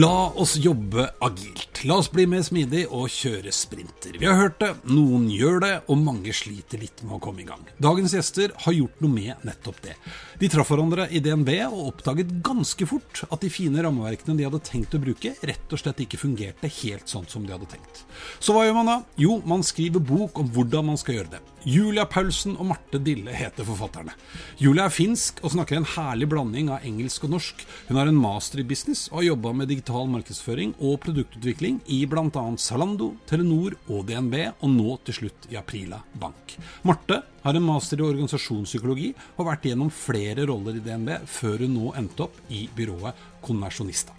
La oss jobbe agilt. La oss bli mer smidig og kjøre sprinter. Vi har hørt det, noen gjør det, og mange sliter litt med å komme i gang. Dagens gjester har gjort noe med nettopp det. De traff hverandre i DNB og oppdaget ganske fort at de fine rammeverkene de hadde tenkt å bruke, rett og slett ikke fungerte helt sånn som de hadde tenkt. Så hva gjør man da? Jo, man skriver bok om hvordan man skal gjøre det. Julia Paulsen og Marte Dille heter forfatterne. Julia er finsk og snakker en herlig blanding av engelsk og norsk. Hun har en master i business og har jobba med digital markedsføring og produktutvikling i bl.a. Zalando, Telenor og DNB, og nå til slutt i Aprila Bank. Marte har en master i organisasjonspsykologi og har vært gjennom flere roller i DNB før hun nå endte opp i byrået Konversjonista.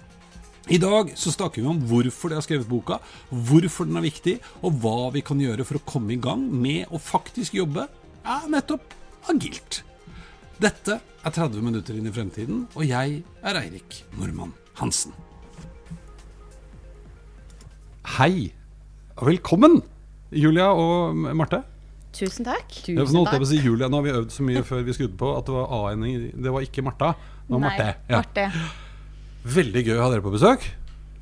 I dag så snakker vi om hvorfor de har skrevet boka, hvorfor den er viktig, og hva vi kan gjøre for å komme i gang med å faktisk jobbe ja, nettopp agilt. Dette er 30 minutter inn i fremtiden, og jeg er Eirik Normann Hansen. Hei, og velkommen, Julia og Marte. Tusen takk. Tusen nå holdt jeg på å si Julia, nå har vi øvd så mye før vi skrudde på at det var A-en Det var ikke Marta, det var Marte. Ja. Marte. Veldig gøy å ha dere på besøk.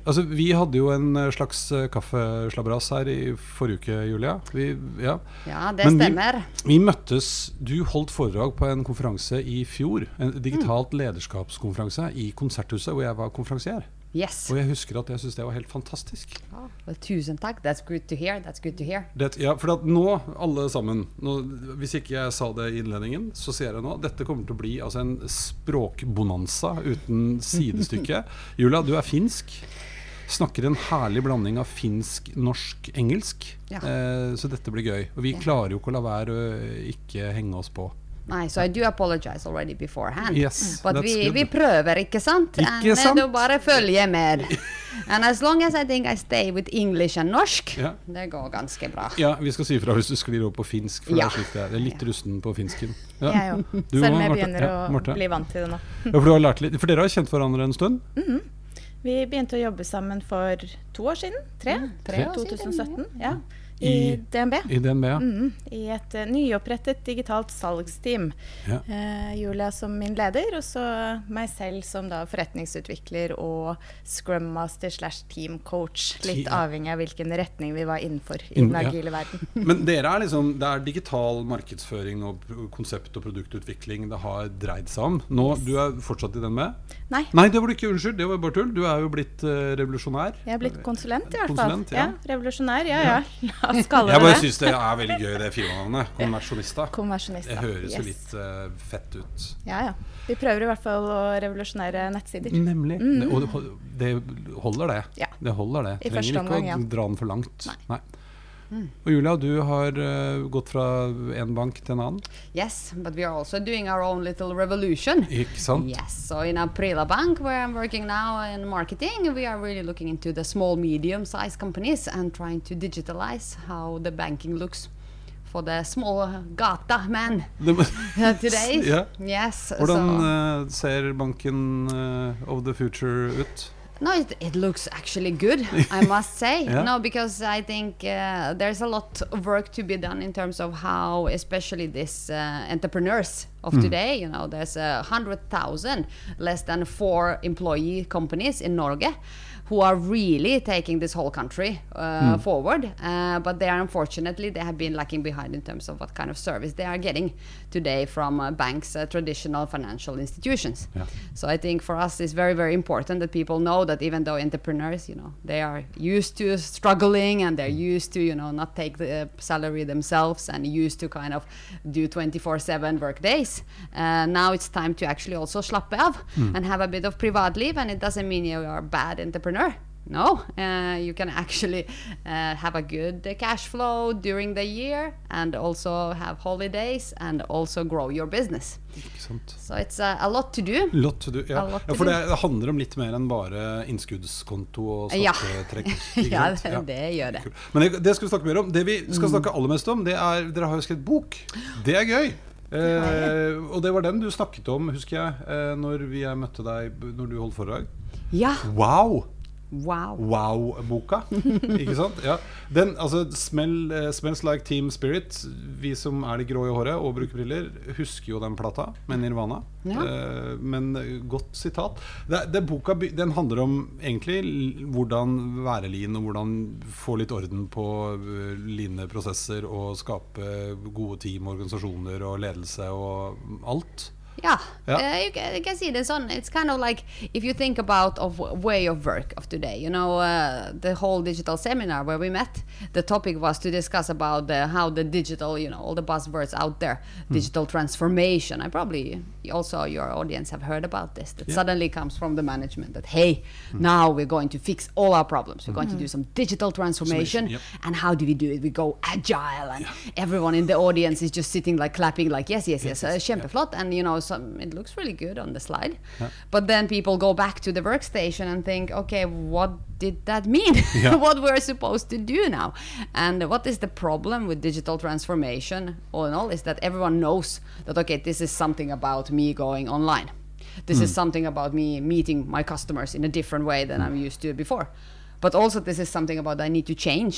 Altså, Vi hadde jo en eh, slags eh, kaffeslabberas her i forrige uke, Julia. Vi, ja. ja. det Men stemmer. Vi, vi, møttes Du holdt foredrag på en konferanse i fjor. En digitalt mm. lederskapskonferanse i Konserthuset, hvor jeg var konferansier. Yes. Og jeg husker at jeg syntes det var helt fantastisk. Ah, well, tusen takk. That's good to hear. That's good to hear. Det, ja, for nå, alle sammen nå, Hvis ikke jeg sa det i innledningen, så sier jeg nå dette kommer til å bli altså, en språkbonanza uten sidestykke. Julia, du er finsk. Snakker en herlig blanding av finsk, norsk, engelsk. Ja. Eh, så dette blir gøy. Og vi klarer jo ikke å la være å ikke henge oss på. Nei, so I do apologize already beforehand. Yes, But vi, vi, prøver, ikke sant? Ikke sant? Du bare følger med. And as long as I think I stay with English and norsk, ja. det går ganske bra. Ja, vi skal si ifra hvis du sklir over på finsk. For ja. det, er det, er litt rusten på finsken. Ja. Jeg òg. Selv om jeg begynner å bli vant til det nå. ja, for, du har lært litt, for dere har kjent hverandre en stund? Mm -hmm. Vi begynte å jobbe sammen for to år siden. Tre. Mm, tre. 2017. Ja. I, DNB. I, DNB ja. mm, I et uh, nyopprettet digitalt salgsteam. Ja. Uh, Julia som min leder, og så meg selv som da forretningsutvikler og scrum master slash team coach. Litt avhengig av hvilken retning vi var innenfor i den agile ja. verden. Men dere er liksom, det er digital markedsføring og konsept og produktutvikling det har dreid seg om. Nå, yes. Du er fortsatt i DNB? Nei. Nei, det var du ikke. Unnskyld, det var bare tull. Du er jo blitt uh, revolusjonær. Jeg er blitt konsulent, i hvert fall. Konsulent, ja. revolusjonær, ja ja det Jeg bare syns det er veldig gøy, det firmanavnet. Konversjonista. Konversjonista. Det høres jo litt uh, fett ut. Ja, ja. Vi prøver i hvert fall å revolusjonere nettsider. Nemlig. Mm. Og det holder, det. Ja. Det holder, det. I Trenger ikke å dra den for langt. Nei. Nei. Mm. Og Julia, du har uh, gått fra en bank til en annen. Yes, but we are also doing our own little revolution. Ikke sant? Yes, so in Aprila Bank, where I'm working now in marketing, we are really looking into the small, medium-sized companies and trying to digitalize how the banking looks for the small gata man today. yeah. Yes. Hvordan so. uh, ser banken uh, of the future ut? No, it, it looks actually good, I must say. yeah. No, because I think uh, there's a lot of work to be done in terms of how, especially these uh, entrepreneurs of mm. today, you know, there's a hundred thousand less than four employee companies in Norge who are really taking this whole country uh, mm. forward. Uh, but they are unfortunately they have been lacking behind in terms of what kind of service they are getting today from uh, banks, uh, traditional financial institutions. Yeah. So I think for us it's very very important that people know that even though entrepreneurs, you know, they are used to struggling and they're used to, you know, not take the salary themselves and used to kind of do 24/7 work days. Uh, now it's time to actually also slappe av Hmm. and have a bit of privat liv, and it doesn't mean you are bad entrepreneur. No, uh, you can actually uh, have a good uh, cash flow during the year and also have holidays and also grow your business. Så it's a, a lot to do. Lot to do, ja. A lot ja, for do. det, det handler om litt mer enn bare innskuddskonto og skattetrekk. Ja, det, det gjør det. Men det, det skal vi snakke mer om. Det vi skal Mm. snakke aller mest om, det er Dere har jo skrevet bok. Det er gøy. Eh, og det var den du snakket om, husker jeg, eh, når vi, jeg møtte deg når du holdt foredrag. Ja, Wow! Wow. Wow-boka. Ikke sant? Ja. Den, altså, smell, uh, 'Smells Like Team Spirit'. Vi som er de grå i håret og bruker briller, husker jo den plata med Nirvana. Ja. Uh, men eh, godt sitat. Det, det boka den handler om egentlig hvordan være lean, og hvordan få litt orden på line prosesser og skape gode team, organisasjoner og ledelse og alt. Yeah, Yeah. Uh, you, can, you can see this on. It's kind of like if you think about of way of work of today. You know, uh, the whole digital seminar where we met. The topic was to discuss about the, how the digital, you know, all the buzzwords out there, digital transformation. I probably also your audience have heard about this. That Yeah. suddenly comes from the management that hey, now we're going to fix all our problems. We're going to do some digital transformation. Yep. And how do we do it? We go agile, and everyone in the audience is just sitting like clapping, like yes, yes, yes, uh, kjempeflott. And you know, some it looks really good on the slide. But then people go back to the workstation and think, okay, what did that mean? Yeah. what we're supposed to do now? And what is the problem with digital transformation? All in all, is that everyone knows that okay, this is something about me going online. This is hmm. something about me meeting my customers in a different way than hmm. I'm used to before. But also, this is something about I need to change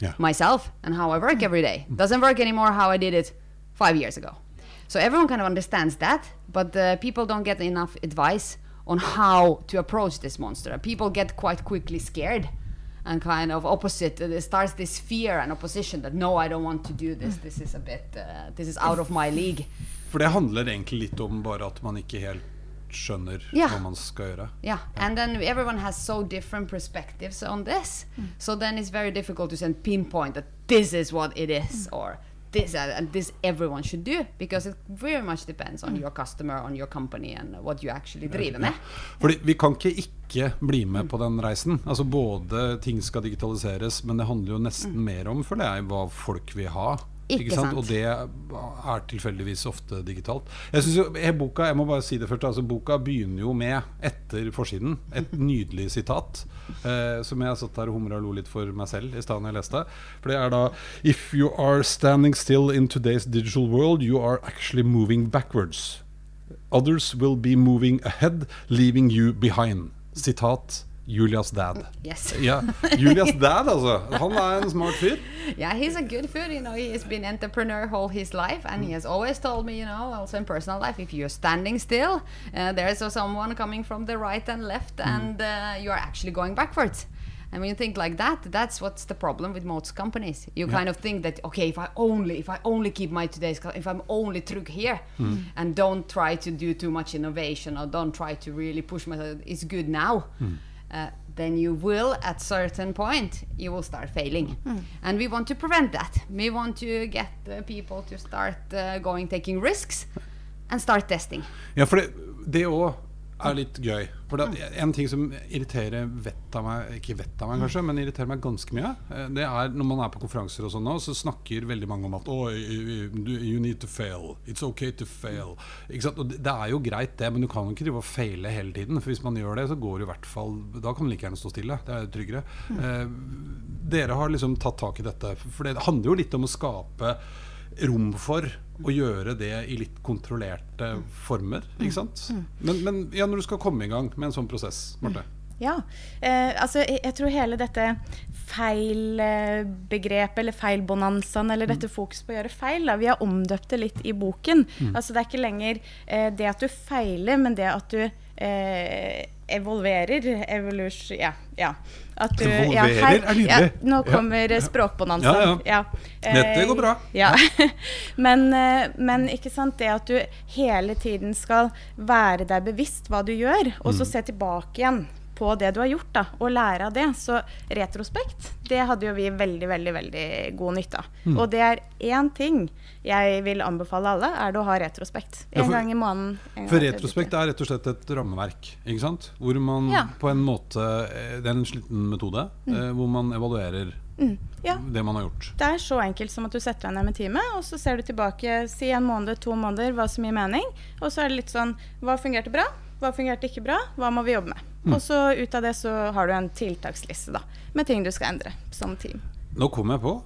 Yeah. myself and how I work hmm. every day. Doesn't work anymore how I did it five years ago. So everyone kind of understands that, but uh, people don't get enough advice on how to approach this monster. People get quite quickly scared and kind of opposite. Uh, There starts this fear and opposition that no, I don't want to do this. This is a bit. Uh, this is out of my league. For det handler egentlig litt om bare at man ikke helt skjønner Ja. hva man skal gjøre. Yeah, and then everyone has so different perspectives on this. So then it's very difficult to send pinpoint that this is what it is or this uh, and this everyone should do because it very much depends on your customer, on your company, and what you actually driver med. Fordi vi kan ikke ikke bli med på den reisen. Altså Både ting skal digitaliseres, men det handler jo nesten mer om føler jeg, hva folk vil ha. Ikke sant. Og det er tilfeldigvis ofte digitalt. Jeg synes jo, jeg, boka jeg må bare si det først, altså boka begynner jo med, etter forsiden, et nydelig sitat. Eh, som jeg satt der og humra og lo litt for meg selv i stedet når jeg leste. For det er da If you are standing still in today's digital world, you are actually moving backwards. Others will be moving ahead, leaving you behind. Sitat Julias dad. Yes. yeah. Julias dad, altså. Han er en smart fyr. Yeah, he's a good food. You know, he has been entrepreneur all his life, and he has always told me, you know, also in personal life, if you're standing still, uh, there's someone coming from the right and left, and uh, you are actually going backwards. And when you think like that, that's what's the problem with most companies. You kind of think that okay, if I only, if I only keep my today's, if I'm only true here, and don't try to do too much innovation or don't try to really push myself, it's good now. Uh, then you will at certain point you will start failing. And we want to prevent that. We want to get uh, people to start uh, going taking risks and start testing. Ja, for det, det òg er litt gøy. For det, En ting som irriterer vettet av meg, ikke vettet av meg kanskje, men irriterer meg ganske mye, eh, det er når man er på konferanser og sånn nå, så snakker veldig mange om at oh, you need to fail. It's okay to fail. Det, er jo greit, det, men du kan jo ikke drive og feile hele tiden. For hvis man gjør det, så går det i hvert fall Da kan du like gjerne stå stille. Det er tryggere. Mm. dere har liksom tatt tak i dette. For det handler jo litt om å skape rom for å gjøre det i litt kontrollerte former. Ikke sant? Men, men ja, når du skal komme i gang med en sånn prosess, Marte Ja. Eh, altså, jeg, jeg tror hele dette feilbegrepet, eller feilbonanzaen, eller dette fokuset på å gjøre feil, da, vi har omdøpt det litt i boken. Altså, det er ikke lenger eh, det at du feiler, men det at du eh, evolverer. Evolution Ja. ja. At du, ja, Evolverer feil- er nydelig. Ja, nå Ja. kommer språkbonanzaen. Ja, Dette går bra. Ja. men, eh, men ikke sant, det at du hele tiden skal være deg bevisst hva du gjør, og Mm. så se tilbake igjen på det du har gjort, da, og lære av det. Så retrospekt, det hadde jo vi veldig, veldig veldig god nytte av. Mm. Og det er én ting jeg vil anbefale alle, er det å ha retrospekt. En ja, for, gang i måneden. For retrospekt er rett og slett et rammeverk, ikke sant? Hvor man ja. på en måte eh, Det er en sliten metode, mm. eh, hvor man evaluerer Mm, ja. det man har gjort. Det er så enkelt som at du setter deg ned med time, og så ser du tilbake si en måned, to måneder, hva som gir mening. Og så er det litt sånn Hva fungerte bra? Hva fungerte ikke bra? Hva må vi jobbe med? Mm. Og så ut av det så har du en tiltaksliste da, med ting du skal endre som team. Nå kom jeg på.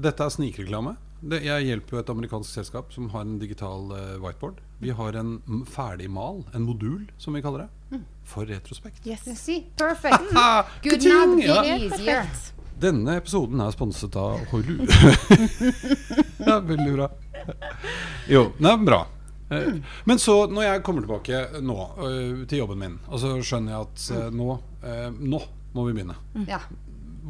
Dette er snikreklame. Jeg hjelper jo et amerikansk selskap som har en digital uh, whiteboard. Vi har en ferdig mal, en modul som vi kaller det, mm. for retrospekt. Yes. see, Perfect. Good enough, ja. easier. Denne episoden er sponset av Hoilu. ja, veldig bra. Jo, nei, bra. Eh, men så, når jeg kommer tilbake nå uh, til jobben min, og så skjønner jeg at uh, nå, nå må vi begynne. Ja.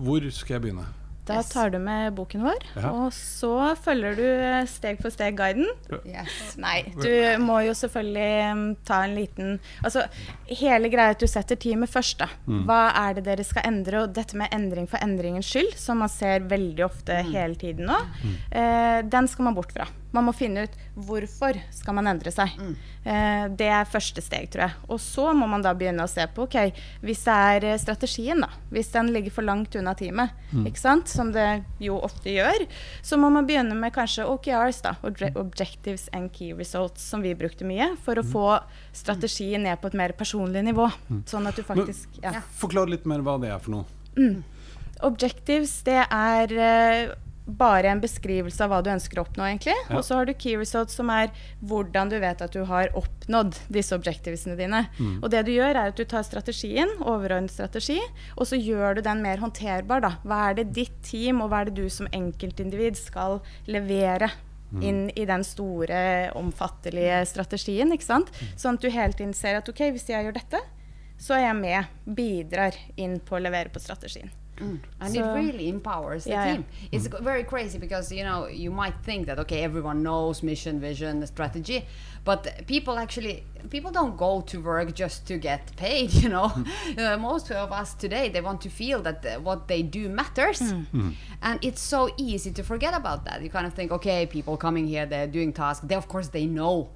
Hvor skal jeg begynne? Da tar du med boken vår, ja. og så følger du steg for steg guiden. Yes. Nei, du må jo selvfølgelig um, ta en liten Altså, hele greia at du setter teamet først, da. Mm. Hva er det dere skal endre? Og dette med endring for endringens skyld, som man ser veldig ofte mm. hele tiden nå, mm. eh, den skal man bort fra. Man må finne ut hvorfor skal man endre seg. Mm. Eh, det er første steg, tror jeg. Og så må man da begynne å se på ok, hvis det er eh, strategien, da. Hvis den ligger for langt unna teamet, mm. ikke sant? som det jo ofte gjør, så må man begynne med kanskje OKRs, da. Objectives and Key Results, som vi brukte mye, for å mm. få strategien ned på et mer personlig nivå. Mm. Sånn at du faktisk ja. Forklar litt mer hva det er for noe. Mm. Objectives, det er uh, bare en beskrivelse av hva du ønsker å oppnå, egentlig. Ja. Og så har du key results, som er hvordan du vet at du har oppnådd disse objectivesene dine. Mm. Og det du gjør, er at du tar strategien, overordnet strategi, og så gjør du den mer håndterbar. Da. Hva er det ditt team, og hva er det du som enkeltindivid skal levere? Mm. inn i den store, omfattelige strategien. ikke sant? Mm. Sånn at du hele tiden ser at OK, hvis jeg gjør dette, så er jeg med, bidrar inn på å levere på strategien. Mm. And so, it really empowers the yeah, team. Yeah. It's mm. very crazy because you know you might think that okay everyone knows mission, vision, strategy, but people actually people don't go to work just to get paid. You know, mm. uh, most of us today they want to feel that uh, what they do matters, mm. mm. and it's so easy to forget about that. You kind of think okay, people coming here they're doing tasks. They of course they know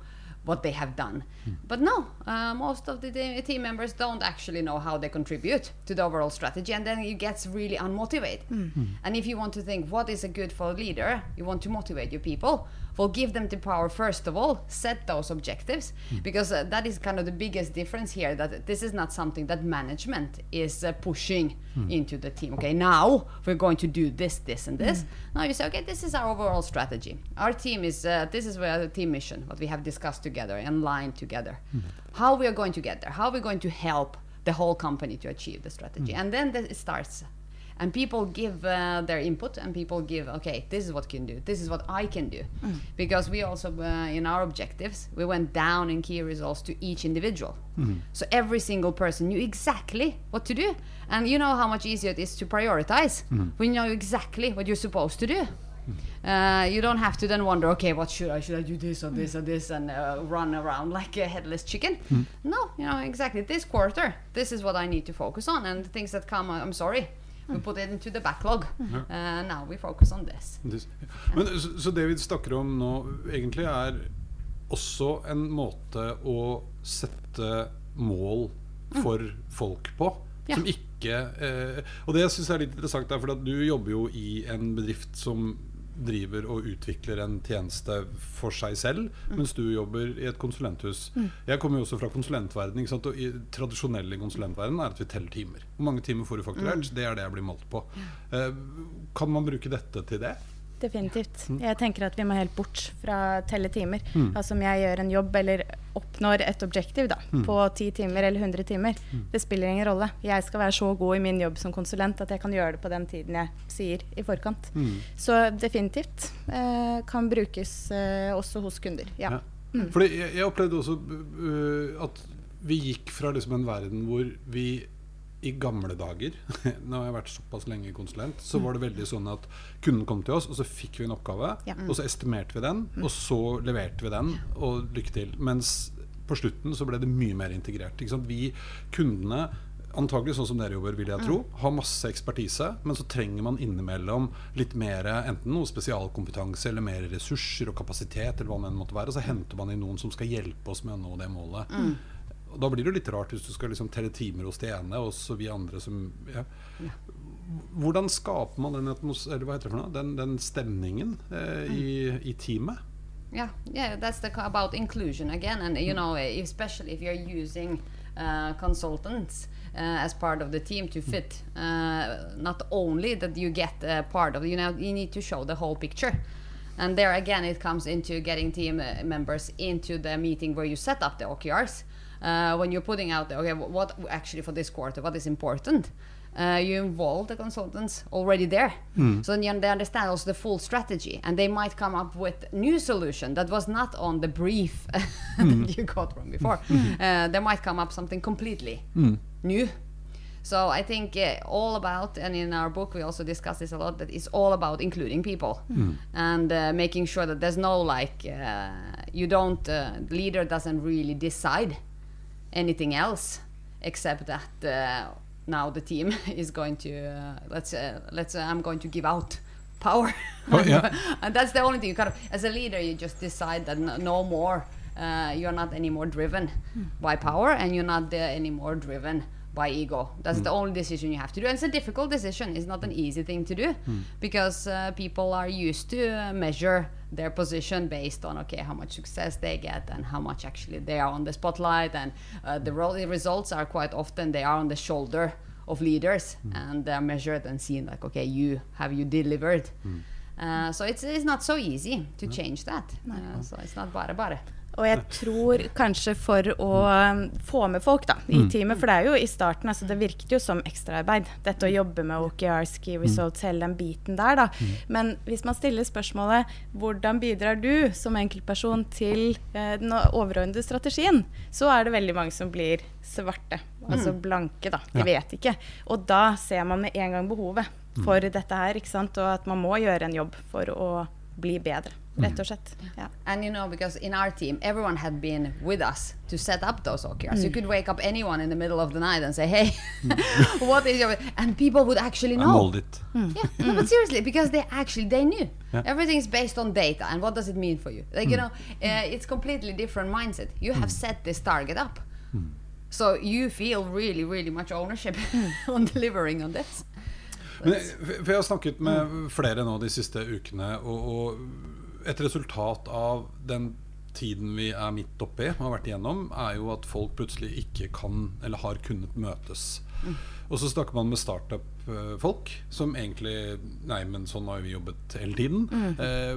what they have done. Mm. But no, uh, most of the team members don't actually know how they contribute to the overall strategy, and then it gets really unmotivated. Mm. Mm. And if you want to think what is a good for a leader, you want to motivate your people. Well, give them the power first of all, set those objectives, hmm. because uh, that is kind of the biggest difference here. That this is not something that management is uh, pushing hmm. into the team. Okay, now we're going to do this, this, and this. Hmm. Now you say, okay, this is our overall strategy. Our team is uh, this is where the team mission, what we have discussed together and lined together. How we are going to get there. How we're going to help the whole company to achieve the strategy, and then it starts and people give uh, their input and people give okay this is what can do this is what i can do mm. because we also uh, in our objectives we went down in key results to each individual mm. so every single person knew exactly what to do and you know how much easier it is to prioritize mm. when you know exactly what you're supposed to do uh, you don't have to then wonder, okay, what should I? Should I do this or this or this and uh, run around like a headless chicken? Mm. No, you know exactly. This quarter, this is what I need to focus on, and the things that come, I'm sorry, We put it into the backlog. Uh, now we focus on this. Men, så, så det vi snakker om nå, egentlig er også en måte å sette mål for mm. folk på. Ja. Som ikke eh, Og det syns jeg er litt interessant, der, for du jobber jo i en bedrift som driver og utvikler en tjeneste for seg selv, mm. mens du jobber i et konsulenthus. Mm. Jeg kommer jo også fra konsulentverden. Og i tradisjonelle konsulentverden er at vi teller timer. Hvor mange timer får du fakturert? Mm. Det er det jeg blir målt på. Eh, kan man bruke dette til det? Definitivt. Mm. Jeg tenker at vi må helt bort fra telle timer. Mm. Altså om jeg gjør en jobb eller oppnår et objektiv da, mm. på 10 timer eller 100 timer, mm. det spiller ingen rolle. Jeg skal være så god i min jobb som konsulent at jeg kan gjøre det på den tiden jeg sier i forkant. Mm. Så definitivt eh, kan brukes eh, også hos kunder. Ja. ja. Mm. Fordi jeg, jeg, opplevde også uh, at vi gikk fra liksom en verden hvor vi i gamle dager, nå har jeg vært såpass lenge konsulent, så var det veldig sånn at kunden kom til oss, og så fikk vi en oppgave, ja. og så estimerte vi den, og så leverte vi den, og lykke til. Mens på slutten så ble det mye mer integrert. Vi, kundene, antagelig sånn som dere jobber, vil jeg tro. Har masse ekspertise, men så trenger man innimellom litt mer enten noe spesialkompetanse eller mer ressurser og kapasitet, eller hva det enn måtte være. Og så henter man inn noen som skal hjelpe oss med å nå det målet. Og da blir det litt rart hvis du skal liksom telle timer hos det ene, og så vi andre som ja. Hvordan skaper man den, den, den stemningen eh, i, i teamet? Yeah, yeah, that's the about inclusion again, and you know, especially if you're using uh, consultants uh, as part of the team to fit. Uh, not only that you get a part of, you know, you need to show the whole picture. And there again, it comes into getting team uh, members into the meeting where you set up the OKRs. Uh, when you're putting out, the, okay, what actually for this quarter, what is important? Uh, you involve the consultants already there, so then they understand also the full strategy, and they might come up with new solution that was not on the brief that you got from before. Uh, they might come up something completely new. So I think uh, all about, and in our book we also discuss this a lot, that it's all about including people. And uh, making sure that there's no like uh, you don't uh, leader doesn't really decide anything else except that uh, now the team is going to uh, let's uh, let's uh, I'm going to give out power. Oh, yeah. and that's the only thing. You kind of as a leader you just decide that no, no more uh, you're not anymore driven by power and you're not uh, anymore driven by ego. That's the only decision you have to do. And it's a difficult decision. It's not an easy thing to do because uh, people are used to uh, measure their position based on okay how much success they get and how much actually they are on the spotlight. And uh, the, ro- the results are quite often they are on the shoulder of leaders and they're measured and seen like okay you have you delivered? Uh, so it's, it's not so easy to change that. Uh, so it's not bare bare Og jeg tror kanskje for å um, få med folk da, i teamet, for det er jo i starten, altså det virket jo som ekstraarbeid, dette å jobbe med OKR, Ski Results, hele den biten der, da. Men hvis man stiller spørsmålet hvordan bidrar du som enkeltperson til eh, den overordnede strategien, så er det veldig mange som blir svarte, altså blanke, da. De vet ikke. Og da ser man med en gang behovet for dette her, ikke sant, og at man må gjøre en jobb for å bli bedre, rett og slett. Ja. And you know, because in our team, everyone had been with us to set up those OKRs. You could wake up anyone in the middle of the night and say, "Hey, what is your?" And people would actually I know. mold it. Yeah, no, but seriously, because they actually they knew Yeah. everything is based on data and what does it mean for you? Like you know, uh, it's completely different mindset. You have set this target up, so you feel really, really much ownership on delivering on this. Men, for jeg har snakket med flere nå de siste ukene, og, og et resultat av den tiden vi er midt oppi og har vært igjennom, er jo at folk plutselig ikke kan eller har kunnet møtes. Og så snakker man med startup-folk som egentlig Nei, men sånn har vi jobbet hele tiden. Eh,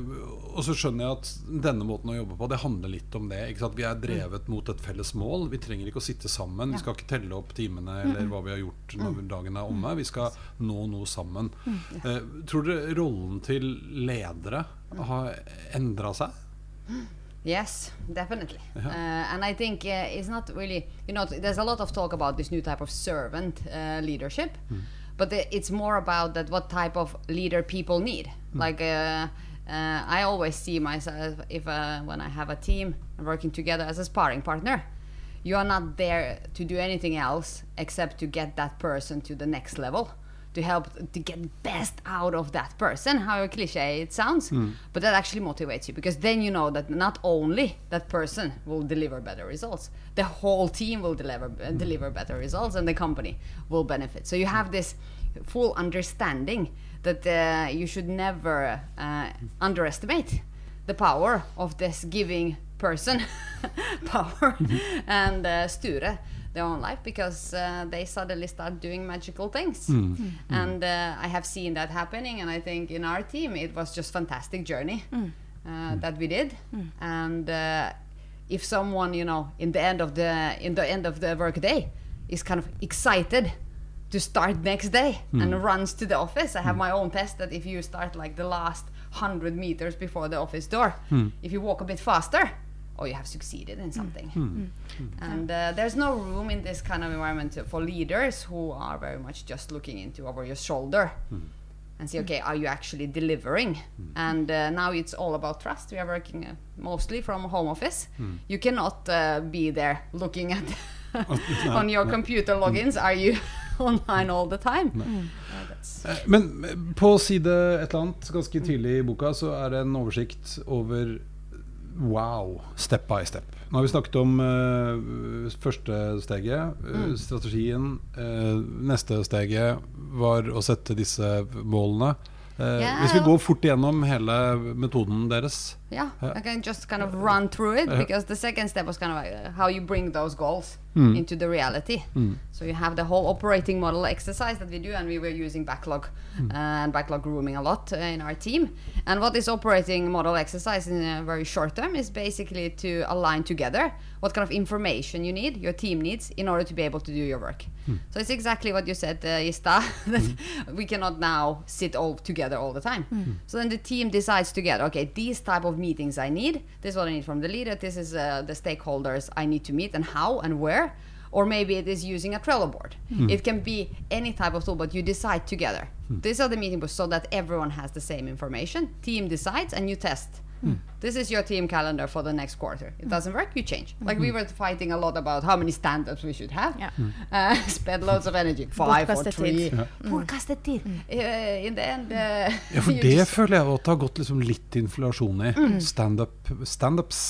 og så skjønner jeg at denne måten å jobbe på, det handler litt om det. Vi er drevet mot et felles mål. Vi trenger ikke å sitte sammen. Vi skal ikke telle opp timene eller hva vi har gjort når dagen er omme. Vi skal nå noe sammen. Eh, tror dere rollen til ledere har endra seg? Yes, definitely. Uh, and I think uh, it's not really, you know, there's a lot of talk about this new type of servant uh, leadership, but the, it's more about that what type of leader people need. Like, uh, uh, I always see myself if uh, when I have a team working together as a sparring partner, you are not there to do anything else except to get that person to the next level to help to get best out of that person how cliche it sounds but that actually motivates you because then you know that not only that person will deliver better results the whole team will deliver uh, deliver better results and the company will benefit. So you have this full understanding that uh, you should never uh, underestimate the power of this giving person power and uh, Sture their own life because uh, they suddenly start doing magical things. Hmm. Hmm. Hmm. And uh, I have seen that happening and I think in our team it was just fantastic journey uh, that we did. And uh, if someone you know in the end of the in the end of the work day is kind of excited to start next day and runs to the office. I have my own test that if you start like the last hundred meters before the office door, if you walk a bit faster, oh, you have succeeded in something. And uh, there's no room in this kind of environment to- for leaders who are very much just looking into over your shoulder and see, okay, are you actually delivering? And uh, now it's all about trust. We are working uh, mostly from home office. You cannot uh, be there looking at on your computer logins. Are you online all the time? Mm. Men eh, på side et eller annet ganske tidlig i boka så er det en oversikt over wow, step by step. Nå har vi snakket om uh, første steget, mm. strategien. Uh, neste steget var å sette disse målene. Uh, yeah. Hvis vi går fort igjennom hele metoden deres Yeah, Yeah. I can just kind of run through it Yeah. because the second step was kind of like uh, how you bring those goals Mm. into the reality. So you have the whole operating model exercise that we do, and we were using backlog Mm. uh, and backlog grooming a lot uh, in our team. And what this operating model exercise in a very short term is basically to align together what kind of information you need, your team needs, in order to be able to do your work. So it's exactly what you said, uh, Ista, that we cannot now sit all together all the time. So then the team decides together, okay, these type of meetings I need. This is what I need from the leader. This is uh, the stakeholders I need to meet and how and where. Or maybe it is using a Trello board. Hmm. It can be any type of tool, but you decide together. Hmm. These are the meeting books so that everyone has the same information. Team decides and you test. Hmm. This is your team calendar for the next quarter. It doesn't work, you change. Like we were fighting a lot about how many stand-ups we should have. Yeah. Uh, spend loads of energy. Five or Bortkastet three. tid. Mm. Uh, in the end uh, Ja, for det føler jeg at det har gått liksom litt inflasjon i. Standup Standups.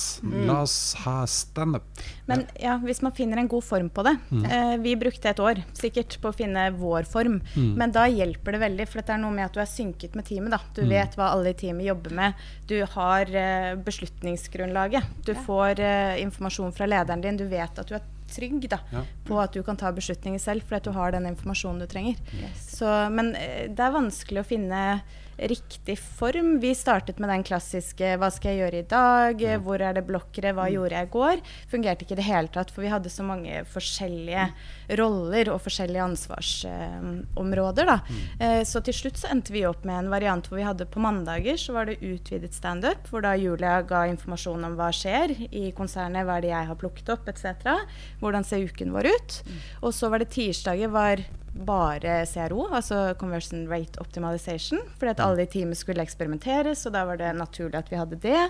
La oss ha standup. Men ja, hvis man finner en god form på det eh, Vi brukte et år sikkert på å finne vår form. Men da hjelper det veldig, for det er noe med at du er synket med teamet. da. Du vet hva alle i teamet jobber med. Du har eh, beslutningsgrunnlaget. Du får eh, informasjon fra lederen din. Du vet at du er trygg da, Ja. på at du kan ta beslutninger selv, fordi at du har den informasjonen du trenger. Så, men eh, det er vanskelig å finne riktig form. Vi startet med den klassiske 'hva skal jeg gjøre i dag', Ja. hvor er det blokkere, hva gjorde jeg i går? Fungerte ikke i det hele tatt, for vi hadde så mange forskjellige roller og forskjellige ansvarsområder. da. Eh, så til slutt så endte vi opp med en variant hvor vi hadde på mandager så var det utvidet standup, hvor da Julia ga informasjon om hva skjer i konsernet, hva er det jeg har plukket opp, etc. Hvordan ser uken vår ut? Og så var det tirsdager var bare CRO, altså Conversion Rate Optimization, fordi at alle i teamet skulle eksperimenteres, og da var det naturlig at vi hadde det.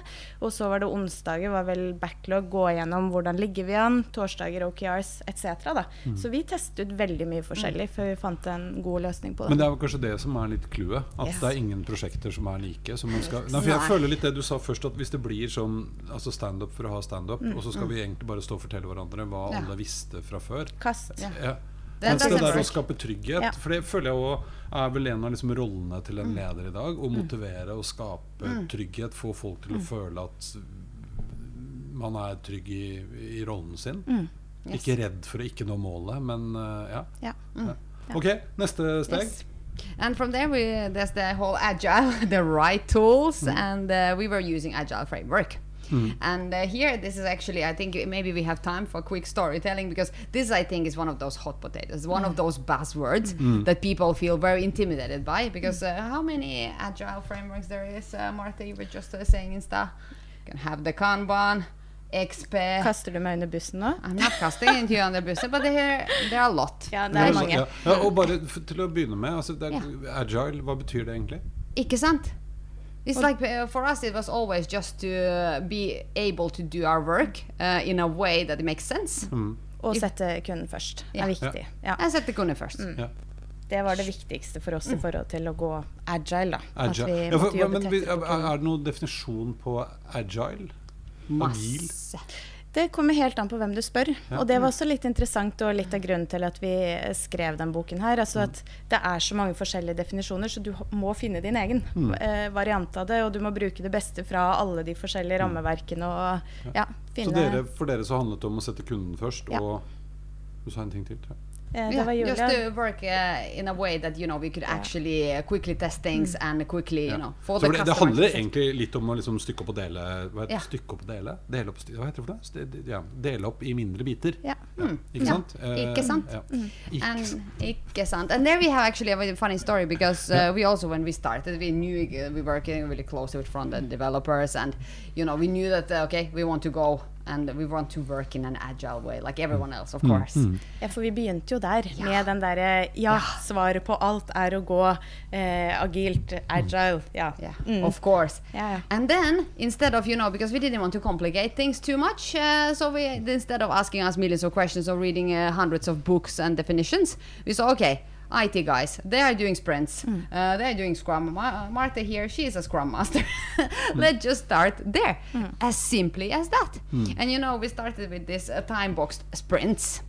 Og så var det onsdager, var vel backlog, gå igjennom hvordan ligger vi an, torsdager OKRs etc. da. Så vi testet ut veldig mye forskjellig før vi fant en god løsning på det. Men det er kanskje det som er litt clouet. At Yes. det er ingen prosjekter som er like. Som man skal, nei, for jeg føler litt det du sa først, at hvis det blir sånn altså standup for å ha standup, og så skal vi egentlig bare stå og fortelle hverandre hva Ja. alle visste fra før. Kast. Ja. Ja. Det- Mens det der å skape trygghet, Ja. for det føler jeg også er vel en av liksom rollene til en leder i dag. Å motivere og skape trygghet, få folk til å føle at man er trygg i, i rollen sin. Yes. Ikke redd for å ikke nå målet, men uh, ja. Ja. Ok, neste steg. Yes. And from there, we there's the whole agile, the right tools, and uh, we were using agile framework. And uh, here, this is actually, I think maybe we have time for quick storytelling because this, I think, is one of those hot potatoes, one of those buzzwords that people feel very intimidated by. Because uh, how many agile frameworks there is, uh, Martha? You were just uh, saying Insta. You can have the Kanban, XP. Kaster du meg under bussen nå? I'm not casting into you under bussen, but there, there are a lot. Ja, det Ja, er mange. Ja, ja, og bare f- til å begynne med, altså, det er, agile, hva betyr det egentlig? Ikke sant? It's like uh, for us, it was always just to uh, be able to do our work uh, in a way that it makes sense. Og sette kunden først. yeah. Er viktig. Ja. Jeg Sette kunden først. Ja. Det var det viktigste for oss i forhold til å gå agile. da. At Agile. vi Ja, for, men vi, er, er det noen definisjon på agile? Agil? Det kommer helt an på hvem du spør. Ja. Og det var også litt interessant og litt av grunnen til at vi skrev den boken her. Altså at det er så mange forskjellige definisjoner, så du må finne din egen Mm. eh, variant av det. Og du må bruke det beste fra alle de forskjellige rammeverkene og ja, Så dere, for dere så handlet det om å sette kunden først, Ja. og du sa en ting til? tror jeg. eh, Yeah, just to work uh, in a way that you know we could actually uh, quickly test things and quickly you know for Så the for det, det customer. handler egentlig litt om å liksom stykke opp og dele hva heter, Ja. Stykke opp og dele? Dele opp, sti- hva heter det for det? St- Ja, dele opp i mindre biter. Ja. Ikke sant? Ikke sant? Ja. Ikke and ikke sant. And there we have actually a very funny story because uh, we also when we started we knew uh, we were working really closely with front end developers and you know we knew that uh, okay we want to go and we want to work in an agile way, like everyone else, of Mm, course. Ja, for vi begynte jo der med den derre Ja, svaret på alt er å gå eh, agilt, agile. Ja. Yeah, Mm. of course. Yeah, yeah. And then instead of you know because we didn't want to complicate things too much, uh, so we instead of asking us millions of questions or reading uh, hundreds of books and definitions, we saw okay. IT guys, they are doing sprints. Uh, they are doing Scrum. Ma- Martha here, she is a Scrum master. Let's just start there, as simply as that. And you know, we started with this uh, time boxed sprints.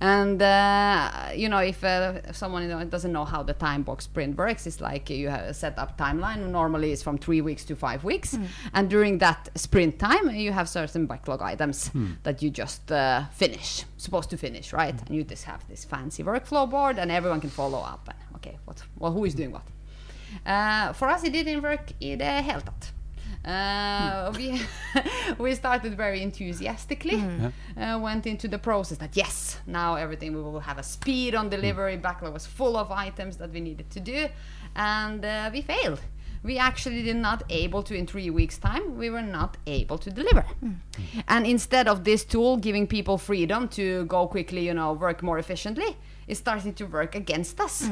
And uh, you know, if, uh, someone you know, doesn't know how the time box sprint works, it's like you have a set up timeline. Normally, it's from three weeks to five weeks, and during that sprint time, you have certain backlog items that you just uh, finish, supposed to finish, right? And you just have this fancy workflow board, and everyone can follow up. And okay, what? Well, who is doing what? Uh, for us, it didn't work i det hele tatt. Uh, we we started very enthusiastically. Uh, went into the process that yes, now everything we will have a speed on delivery. Backlog was full of items that we needed to do, and uh, we failed. We actually did not able to in three weeks time. We were not able to deliver. And instead of this tool giving people freedom to go quickly, you know, work more efficiently, it starting to work against us.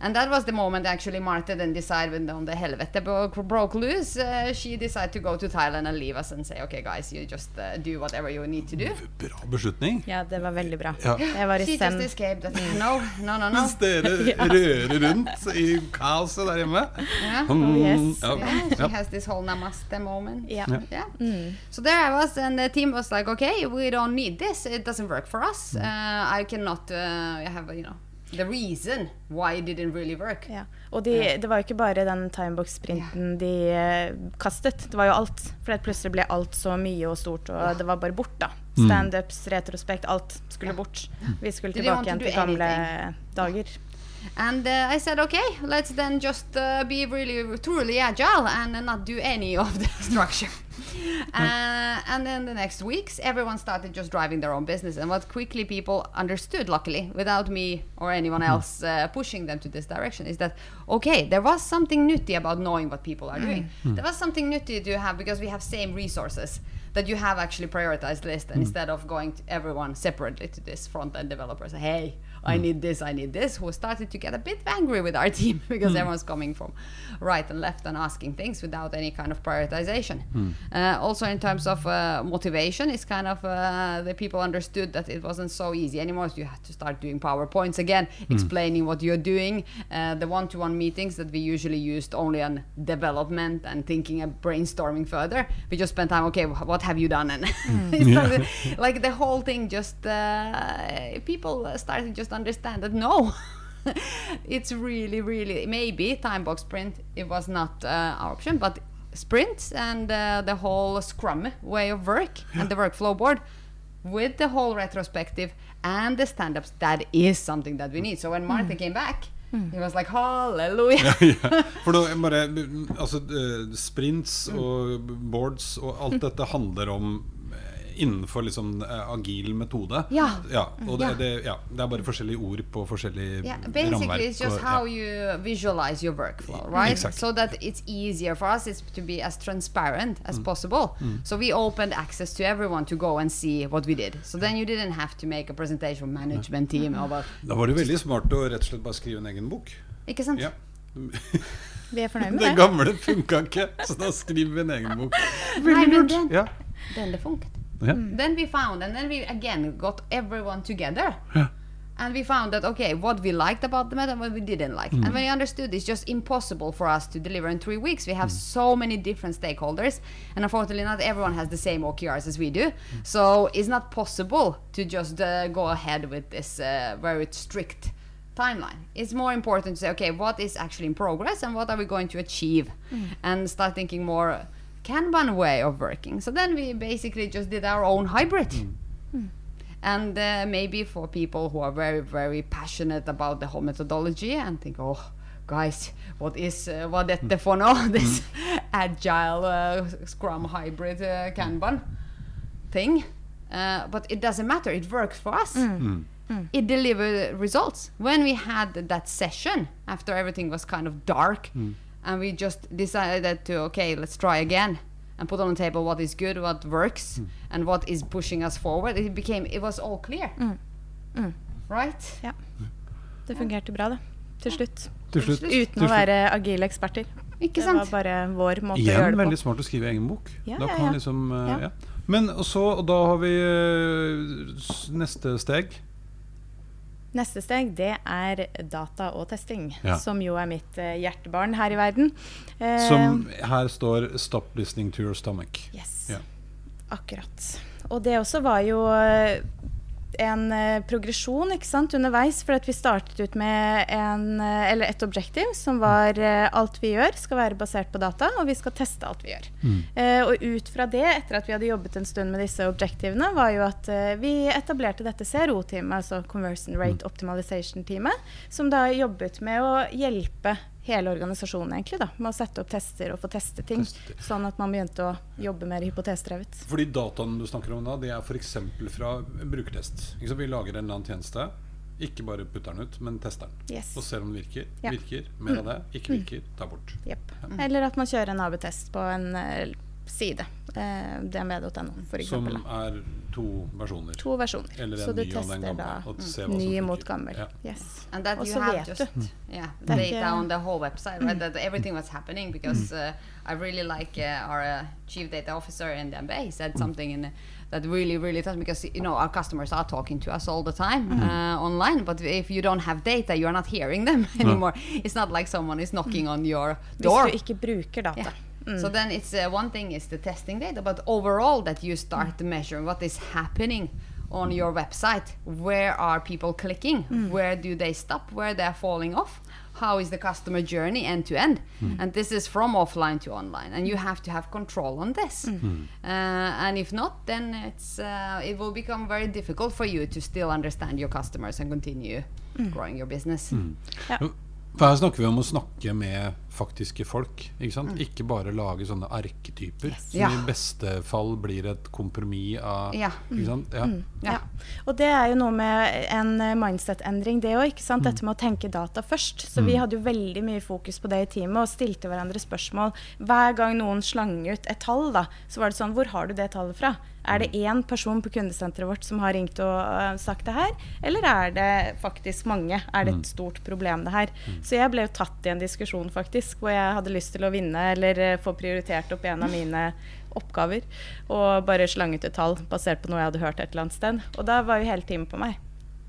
And that was the moment actually Martha then decided when the helvete broke, broke loose, uh, she decided to go to Thailand and leave us and say, okay guys, you just uh, do whatever you need to do. Bra beslutning. ja, det var veldig bra. Ja. Jeg var i She sen. just escaped. That, no, no, no, no. Mens dere rører rundt i kaoset der hjemme. Yeah. Mm, yes. ja. Yeah, she has this whole namaste moment. Ja. Yeah. So there I was, and the team was like, "Okay, we don't need this. It doesn't work for us. Uh, I cannot uh, have, you know, the reason why it didn't really work." Ja. Og de, det var jo ikke bare den timebox-sprinten de eh, kastet, det var jo alt. For plutselig ble alt så mye og stort, og det var bare bort, da. Standups, retrospekt, alt skulle bort. Vi skulle tilbake igjen til gamle dager. And uh, I said, okay, let's then just uh, be really truly agile and uh, not do any of the structure. uh, and then the next weeks, everyone started just driving their own business. And what quickly people understood, luckily, without me or anyone else uh, pushing them to this direction, is that okay, there was something nutty about knowing what people are doing. There was something nutty to have because we have same resources that you have actually prioritized list, and instead of going to everyone separately to this front end developer, say, hey, I need this, I need this, who started to get a bit angry with our team because everyone's coming from right and left and asking things without any kind of prioritization. Uh, also, in terms of uh, motivation, it's kind of uh, the people understood that it wasn't so easy anymore. So you had to start doing PowerPoints again, explaining what you're doing. Uh, the one to one meetings that we usually used only on development and thinking and brainstorming further, we just spent time, okay, what have you done? And started- like the whole thing just, uh, people started just understand that no. it's really, really maybe time box sprint. It was not uh, our option, but sprints and uh, the whole Scrum way of work and the workflow board with the whole retrospective and the stand-ups. That is something that we need. So when Martha came back, he was like, "Hallelujah!" ja. For da, bare, altså, eh, sprints og boards og alt dette handler om innenfor liksom eh, agil metode. Ja. og det, Ja. det, ja, det er bare forskjellige ord på forskjellige Yeah, basically, rammeverk. it's just how ja. you visualize your workflow, right? Exactly. So that it's easier for us is to be as transparent as possible. So we opened access to everyone to go and see what we did. So then you didn't have to make a presentation for management team over Da var det veldig smart å rett og slett bare skrive en egen bok. ikke sant? Ja. Vi er fornøyd med Det det. gamle funka ikke, så da skriver vi en egen bok. Veldig lurt. den, Ja. den det funket. Ja. Mm. Then we found, and then we again got everyone together. Ja. And we found that okay, what we liked about the method, and what we didn't like, mm. and when we understood it's just impossible for us to deliver in three weeks. We have mm. so many different stakeholders, and unfortunately, not everyone has the same OKRs as we do. So it's not possible to just uh, go ahead with this uh, very strict timeline. It's more important to say, okay, what is actually in progress, and what are we going to achieve, and start thinking more Kanban way of working. So then we basically just did our own hybrid. And uh, maybe for people who are very very passionate about the whole methodology and think oh guys what is uh, hva dette for noe this agile uh, scrum hybrid uh, kanban thing? Uh, but it doesn't matter. It works for us. It delivered results. When we had that session after everything was kind of dark and we just decided to okay let's try again and put on the table what is good, what works, Mm. and what is pushing us forward, it became it was all clear, right? Ja. Det fungerte bra, det. Til slutt. Til slutt. Uten til å være agile eksperter. Ikke Det var bare vår måte å gjøre det på. veldig smart å skrive egen bok. Ja, da kan ja. Liksom, uh, Ja. ja. Men og så, og da har vi uh, neste steg. Neste steg det er data og testing, Ja. som jo er mitt eh, hjertebarn her i verden. Eh, Som her står 'Stop listening to your stomach'. Yes. Ja. Akkurat. Og det også var jo eh, en eh, progresjon sant, underveis. For at vi startet ut med en, eh, eller et objektiv som var eh, alt vi gjør skal være basert på data, og vi skal teste alt vi gjør. Mm. Eh, og ut fra det, etter at vi hadde jobbet en stund med disse objektivene, var jo at eh, vi etablerte dette CRO-teamet, altså Conversion Rate Optimization-teamet, som da jobbet med å hjelpe hele organisasjonen egentlig da, med å sette opp tester og få teste ting. Tester. Sånn at man begynte å jobbe mer hypotesdrevet. Fordi dataene du snakker om da, det er f.eks. fra brukertest. Vi lager en eller annen tjeneste. Ikke bare putter den ut, men tester den. Yes. Og ser om den virker. Ja. Virker. Mer av det. Ikke virker. Ta bort. Jepp. Eller at man kjører en AB-test på en eh, side. Eh, dmv.no, for Som er to versjoner. To versjoner. Eller Så en du ny og den tester gamle. da Og se hva som ny mot gammel. Ja. Yes. and that Og you så have vet just du. yeah Det er data på on the whole website right that everything was happening because uh, I really like uh, our uh, chief data officer in DMB he said something in uh, that really really touched me because you know our customers are talking to us all the time uh, online but if you don't have data you're not hearing them anymore it's not like someone is knocking on your door Hvis du ikke bruker data. yeah. So then it's uh, one thing is the testing data, but overall that you start to measure what is happening on your website. Where are people clicking? Where do they stop? Where they're falling off? How is the customer journey end to end? And this is from offline to online, and you have to have control on this. Uh, and if not, then it's uh, it will become very difficult for you to still understand your customers and continue growing your business. Ja. For her snakker vi om å snakke med faktiske folk. Ikke sant? Ikke bare lage sånne arketyper som Ja. i beste fall blir et kompromiss av Ja. Ikke sant? Ja. Ja. Ja. Og det er jo noe med en eh, mindset-endring, det òg. Dette med å tenke data først. Så vi hadde jo veldig mye fokus på det i teamet og stilte hverandre spørsmål. Hver gang noen slang ut et tall, da, så var det sånn Hvor har du det tallet fra? Er det én person på kundesenteret vårt som har ringt og øh, sagt det her, eller er det faktisk mange? Er det et stort problem, det her? Så jeg ble jo tatt i en diskusjon, faktisk, hvor jeg hadde lyst til å vinne eller øh, få prioritert opp en av mine oppgaver, og bare slanget et tall basert på noe jeg hadde hørt et eller annet sted. Og da var jo hele teamet på meg.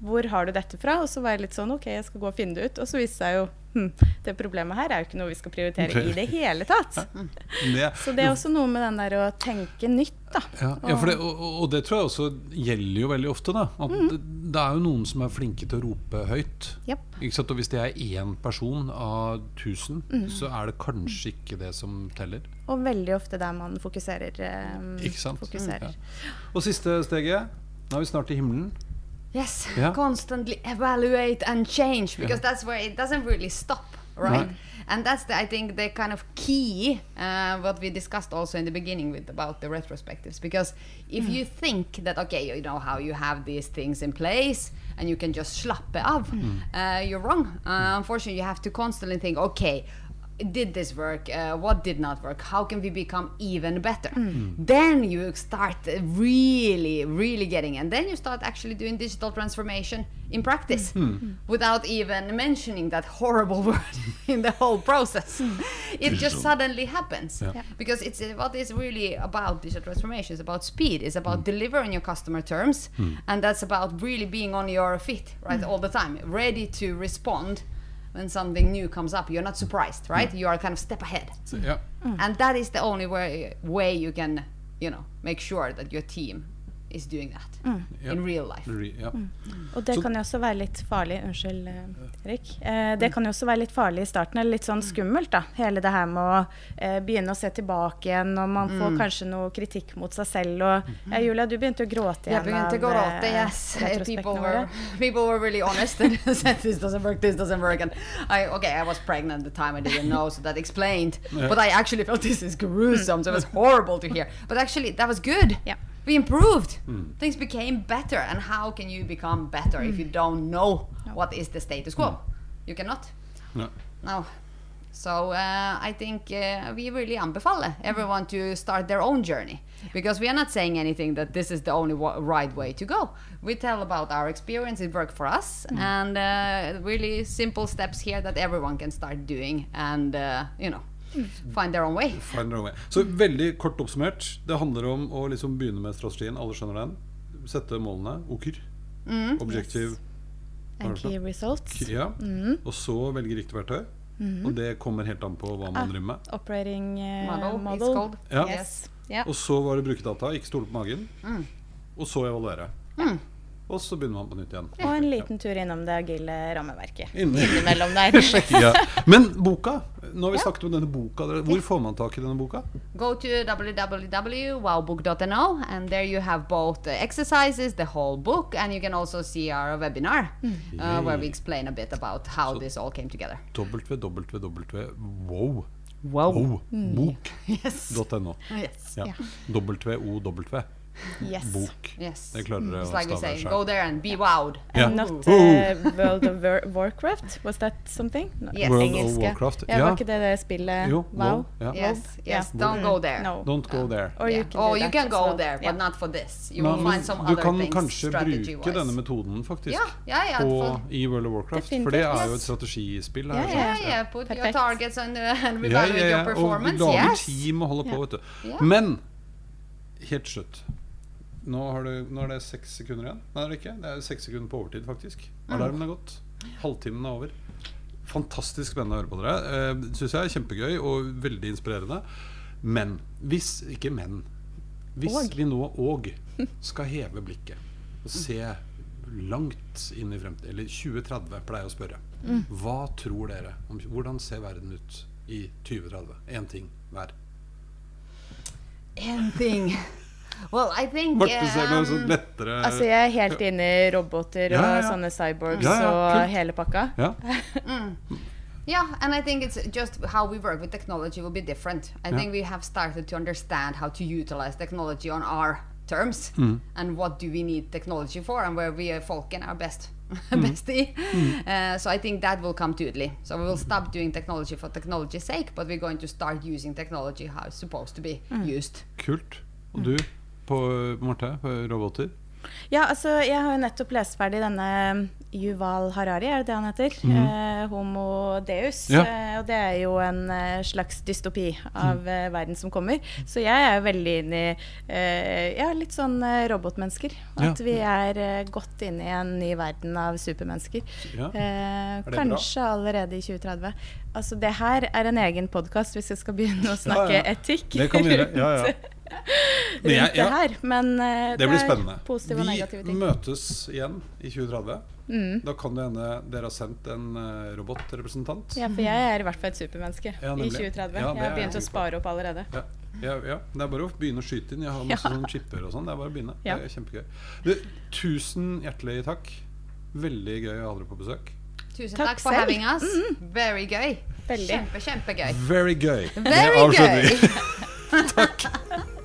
Hvor har du dette fra? Og så var jeg litt sånn OK, jeg skal gå og finne det ut. Og så viste seg jo hm, det problemet her er jo ikke noe vi skal prioritere i det hele tatt. Det, Så det er også noe med den der å tenke nytt, da. ja, ja, for det, og, og- det tror jeg også gjelder jo veldig ofte. da At Mm. det, det er jo noen som er flinke til å rope høyt. Yep. Ikke sant? Og hvis det er én person av tusen, Mm. så er det kanskje ikke det som teller. Og veldig ofte der man fokuserer. Um, Ikke sant? fokuserer. Ja. Og siste steget. Nå er vi snart i himmelen. Yes, Yeah. constantly evaluate and change because that's where it doesn't really stop, right? Right. And that's the, I think the kind of key uh, what we discussed also in the beginning with about the retrospectives because if you think that okay you know how you have these things in place and you can just slappe av, uh, you're wrong. Uh, unfortunately, you have to constantly think okay. Did this work? Uh, what did not work? How can we become even better? Hmm. Hmm. Then you start really, really getting, and then you start actually doing digital transformation in practice hmm. without even mentioning that horrible word in the whole process. it just suddenly happens Yeah. Yeah. because it's uh, what is really about digital transformation is about speed. It's about delivering your customer terms, and that's about really being on your feet right all the time, ready to respond when something new comes up. You're not surprised, right? Hmm. You are kind of step ahead Så, ja. Hmm. and that is the only way way you can you know make sure that your team is doing that mm. Ja. in real life Re- ja. Mm. Mm. Og det Så- kan jo også være litt farlig Unnskyld, eh, Erik. Eh, det kan jo også være litt farlig i starten, eller litt sånn skummelt, da. Hele det her med å eh, begynne å se tilbake igjen, og man får kanskje noe kritikk mot seg selv. Og ja, Julia, du begynte å gråte Yeah, igjen begin to go av, eh, yes. People were people were really honest and said this doesn't work, this doesn't work, and I okay, I was pregnant at the time, I didn't know, so that explained. But I actually felt this is gruesome, so it was horrible to hear. But actually, that was good. Yeah. We improved. Things became better, and how can you become better if you don't know what is the status quo? You cannot. no, Now, So uh, I think uh, we really anbefale everyone to start their own journey. Because we are not saying anything that this is the only wa- right way to go. We tell about our experience, it worked for us, and uh, really simple steps here that everyone can start doing. And uh, you know find their own way. Find their own way. Så veldig kort oppsummert, det handler om å liksom begynne med strategien. Alle skjønner den. Sette målene. OKR. Objective. hva er And key results. Ja. Og så velge riktig verktøy. Og det kommer helt an på hva man driver med. Operating uh, Model, model. Ja. Yes. Ja. Og så var det brukerdata. ikke stole på magen. Mm. Og så evaluere. Og så begynner man på nytt igjen. Og en liten tur innom det agile rammeverket. Inni. Innimellom der. Ja. Men boka, nå har vi snakket om denne boka. Hvor får man tak i denne boka? Go to www.wowbook.no and there you have both the exercises, the whole book, and you can also see our webinar uh, where we explain a bit about how this all came together. www.wow. Wow. Wow. Bok.no. Yes. Yes. Ja. W-O-W. Yes. Bok. Yes. Det klarer dere It's å like stave say, go there and be wowed. Yeah. And not uh, World of War Warcraft? Was that something? No, Yes. World of. Warcraft, Ja, ja. Var ikke det det spillet? Jo, wow? Yeah. Yes, Yeah. yes. Don't go there. No. Don't go there. Or you can oh, you can go well. there, but Yeah. not for this. You will find some du kan kanskje bruke denne metoden faktisk yeah. på, i World of Warcraft. For det er jo et strategispill. Ja, Her, ja. Yeah, sant? yeah. Put your Perfekt. targets and, uh, and evaluate ja. your performance. Og lager yes. team og holder på, vet du. Men helt slutt. Nå, har du, nå er det seks sekunder igjen. Nei, det er ikke. Det er seks sekunder på overtid, faktisk. Alarmen er gått. Halvtimen er over. Fantastisk spennende å høre på dere. Eh, Syns jeg er kjempegøy og veldig inspirerende. Men hvis Ikke men. Hvis Og. vi nå òg skal heve blikket og se langt inn i fremtiden, eller 2030 pleier jeg å spørre, hva tror dere om Hvordan ser verden ut i 2030? Én ting hver. Én thing. Well, I think Marte ser noe sånn um, lettere Altså, jeg er helt inne i roboter og ja, ja. sånne cyborgs Ja, ja, og hele pakka. Ja. Yeah, and I think it's just how we work with technology will be different. I Yeah. think we have started to understand how to utilize technology on our terms Mm. and what do we need technology for and where we are Falcon are best Mm. best i. Uh, so I think that will come totally. So we will stop doing technology for technology's sake, but we're going to start using technology how it's supposed to be used. Kult. Og du, på Marte, på roboter? Ja, altså, jeg har jo nettopp lest ferdig denne Yuval Harari, er det det han heter? Eh, Homo Deus. Ja. Eh, og det er jo en eh, slags dystopi av eh, verden som kommer. Så jeg er jo veldig inn i eh, ja, litt sånn eh, robotmennesker. Ja. At vi er eh, godt inne i en ny verden av supermennesker. Ja. Eh, det bra? kanskje allerede i 2030. Altså, det her er en egen podkast hvis jeg skal begynne å snakke Ja, ja. etikk Det kan vi gjøre. Ja, ja. Rundt jeg- ja. det her. Men uh, Det blir er spennende. positive og negative ting. møtes igjen i 2030. Mm. Da kan det hende dere har sendt en uh, robotrepresentant. Ja, for jeg er i hvert fall et supermenneske Ja, i 2030. Ja, jeg har er begynt å spare opp allerede. Ja, ja, ja. Det er bare å begynne å skyte inn. Jeg har masse Ja. sånne chipper og sånn. Det er bare å begynne. Ja. Det er kjempegøy. Du, tusen hjertelig takk. Veldig gøy å ha dere på besøk. Tusen Takk takk for selv. having us. Very gøy. Veldig. Kjempe, kjempegøy. Very gøy. Very det avslutter vi. takk.